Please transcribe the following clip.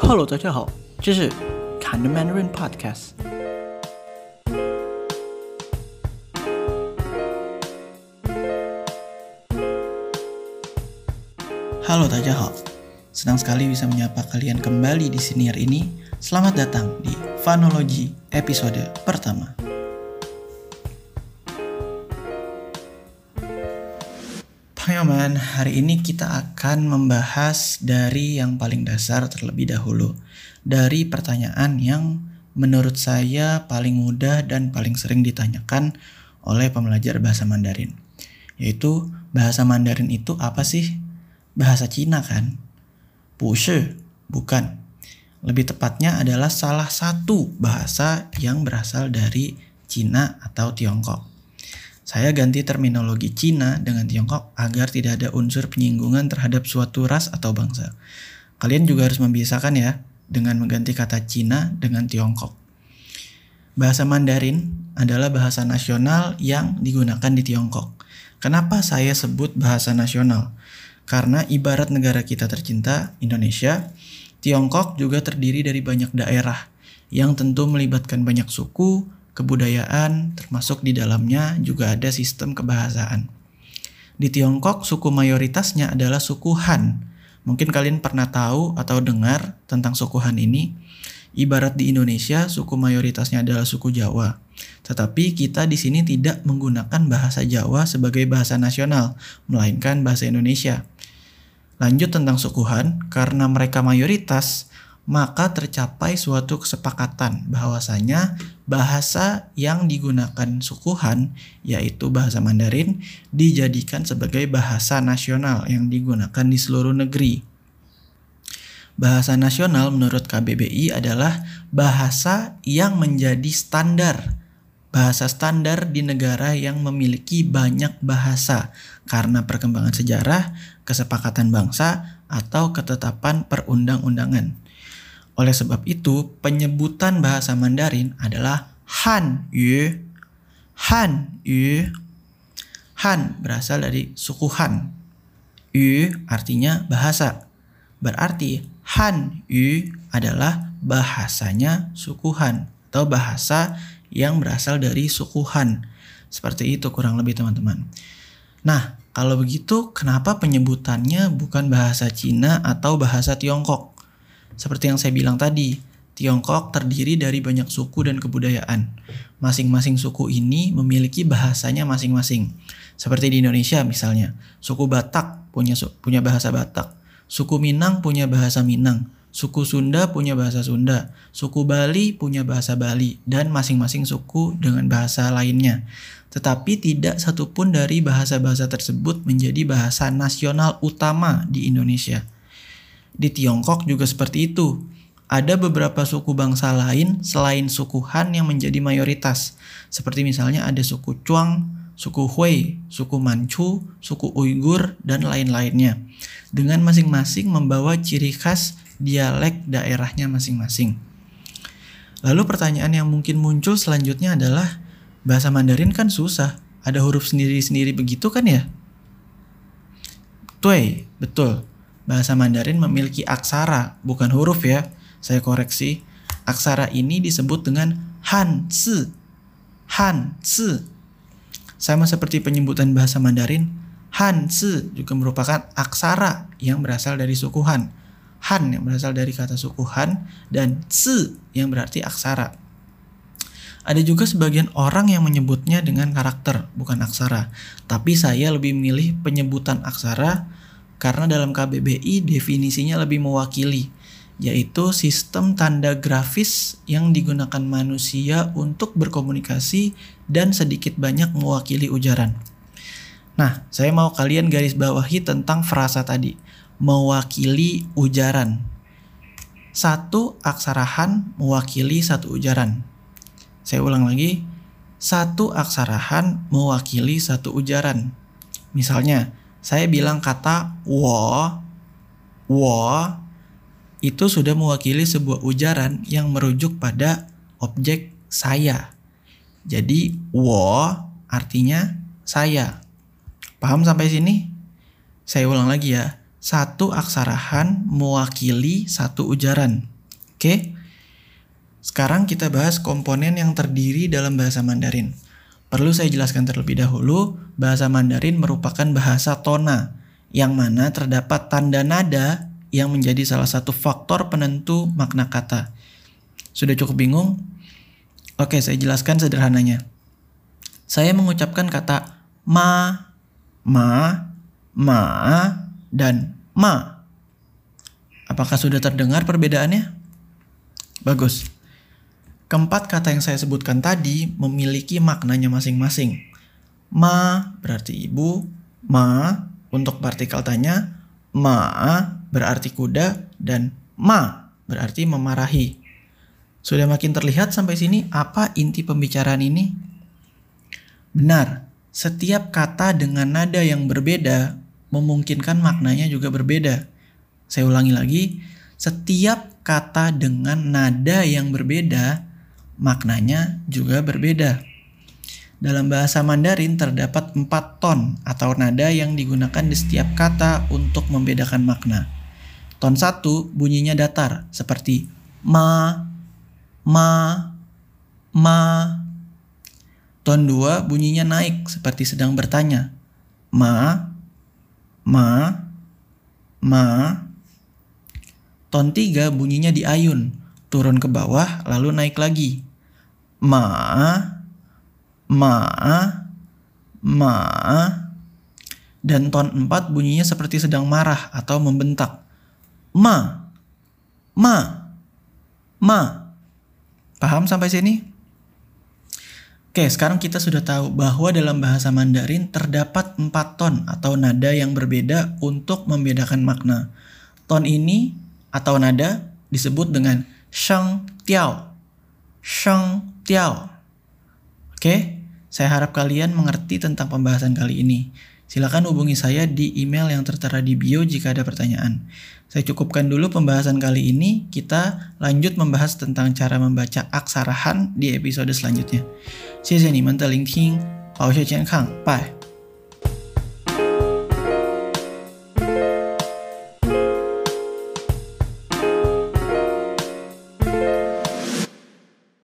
Hello，大家好，这是 Kind Mandarin Podcast。 Halo 大家好，senang sekali bisa menyapa kalian kembali di sini hari ini. Selamat datang di Vanology episode pertama. Teman-teman, hari ini kita akan membahas dari yang paling dasar terlebih dahulu. Dari pertanyaan yang menurut saya paling mudah dan paling sering ditanyakan oleh pembelajar bahasa Mandarin. Yaitu, bahasa Mandarin itu apa sih? Bahasa Cina kan? 不是, bukan. Lebih tepatnya adalah salah satu bahasa yang berasal dari Cina atau Tiongkok. Saya ganti terminologi Cina dengan Tiongkok agar tidak ada unsur penyinggungan terhadap suatu ras atau bangsa. Kalian juga harus membiasakan ya dengan mengganti kata Cina dengan Tiongkok. Bahasa Mandarin adalah bahasa nasional yang digunakan di Tiongkok. Kenapa saya sebut bahasa nasional? Karena ibarat negara kita tercinta, Indonesia, Tiongkok juga terdiri dari banyak daerah yang tentu melibatkan banyak suku, kebudayaan, termasuk di dalamnya juga ada sistem kebahasaan. Di Tiongkok, suku mayoritasnya adalah suku Han. Mungkin kalian pernah tahu atau dengar tentang suku Han ini. Ibarat di Indonesia, suku mayoritasnya adalah suku Jawa. Tetapi kita di sini tidak menggunakan bahasa Jawa sebagai bahasa nasional, melainkan bahasa Indonesia. Lanjut tentang suku Han, karena mereka mayoritas, maka tercapai suatu kesepakatan bahwasanya bahasa yang digunakan suku Han yaitu bahasa Mandarin dijadikan sebagai bahasa nasional yang digunakan di seluruh negeri. Bahasa nasional menurut KBBI adalah bahasa yang menjadi standar. Bahasa standar di negara yang memiliki banyak bahasa karena perkembangan sejarah, kesepakatan bangsa, atau ketetapan perundang-undangan. Oleh sebab itu, penyebutan bahasa Mandarin adalah Han Yu. Han Yu. Han berasal dari suku Han. Yu artinya bahasa. Berarti Han Yu adalah bahasanya suku Han atau bahasa yang berasal dari suku Han. Seperti itu kurang lebih teman-teman. Nah, kalau begitu kenapa penyebutannya bukan bahasa Cina atau bahasa Tiongkok? Seperti yang saya bilang tadi, Tiongkok terdiri dari banyak suku dan kebudayaan. Masing-masing suku ini memiliki bahasanya masing-masing. Seperti di Indonesia misalnya, suku Batak punya punya bahasa Batak, suku Minang punya bahasa Minang, suku Sunda punya bahasa Sunda, suku Bali punya bahasa Bali, dan masing-masing suku dengan bahasa lainnya. Tetapi tidak satupun dari bahasa-bahasa tersebut menjadi bahasa nasional utama di Indonesia. Di Tiongkok juga seperti itu. Ada beberapa suku bangsa lain selain suku Han yang menjadi mayoritas. Seperti misalnya ada suku Chuang, suku Hui, suku Manchu, suku Uighur, dan lain-lainnya. Dengan masing-masing membawa ciri khas dialek daerahnya masing-masing. Lalu pertanyaan yang mungkin muncul selanjutnya adalah bahasa Mandarin kan susah. Ada huruf sendiri-sendiri begitu kan ya? Tui, betul. Bahasa Mandarin memiliki aksara, bukan huruf ya. Saya koreksi. Aksara ini disebut dengan Han Si. Han Si. Sama seperti penyebutan bahasa Mandarin, Han Si juga merupakan aksara yang berasal dari suku Han. Han yang berasal dari kata suku Han dan Si yang berarti aksara. Ada juga sebagian orang yang menyebutnya dengan karakter, bukan aksara. Tapi saya lebih memilih penyebutan aksara karena dalam KBBI definisinya lebih mewakili, yaitu sistem tanda grafis yang digunakan manusia untuk berkomunikasi dan sedikit banyak mewakili ujaran. Nah, saya mau kalian garis bawahi tentang frasa tadi, mewakili ujaran. Satu aksara Han mewakili satu ujaran. Saya ulang lagi, satu aksara Han mewakili satu ujaran. Misalnya, saya bilang kata wo, wo itu sudah mewakili sebuah ujaran yang merujuk pada objek saya. Jadi wo artinya saya. Paham sampai sini? Saya ulang lagi ya. satu aksarahan mewakili satu ujaran. Oke? Sekarang kita bahas komponen yang terdiri dalam bahasa Mandarin. Perlu saya jelaskan terlebih dahulu, bahasa Mandarin merupakan bahasa tona, yang mana terdapat tanda nada yang menjadi salah satu faktor penentu makna kata. Sudah cukup bingung? Oke, saya jelaskan sederhananya. Saya mengucapkan kata ma, ma, ma, dan ma. Apakah sudah terdengar perbedaannya? Bagus. Keempat kata yang saya sebutkan tadi memiliki maknanya masing-masing. Ma berarti ibu, ma untuk partikel tanya, ma berarti kuda, dan ma berarti memarahi. Sudah makin terlihat sampai sini apa inti pembicaraan ini? Benar, setiap kata dengan nada yang berbeda memungkinkan maknanya juga berbeda. Saya ulangi lagi, setiap kata dengan nada yang berbeda maknanya juga berbeda. Dalam bahasa Mandarin terdapat empat ton atau nada yang digunakan di setiap kata untuk membedakan makna. Ton satu bunyinya datar seperti ma, ma, ma. Ton dua bunyinya naik seperti sedang bertanya. Ma, ma, ma. Ton tiga bunyinya di ayun, turun ke bawah lalu naik lagi ma ma ma dan ton 4 bunyinya seperti sedang marah atau membentak. Ma ma ma. Paham sampai sini? Oke, sekarang kita sudah tahu bahwa dalam bahasa Mandarin terdapat empat ton atau nada yang berbeda untuk membedakan makna. Ton ini atau nada disebut dengan sheng tiao. Sheng Tiao. Oke, saya harap kalian mengerti tentang pembahasan kali ini. Silakan hubungi saya di email yang tertera di bio jika ada pertanyaan. Saya cukupkan dulu pembahasan kali ini. Kita lanjut membahas tentang cara membaca aksara Han di episode selanjutnya. 谢谢你们的聆听，保持健康，拜。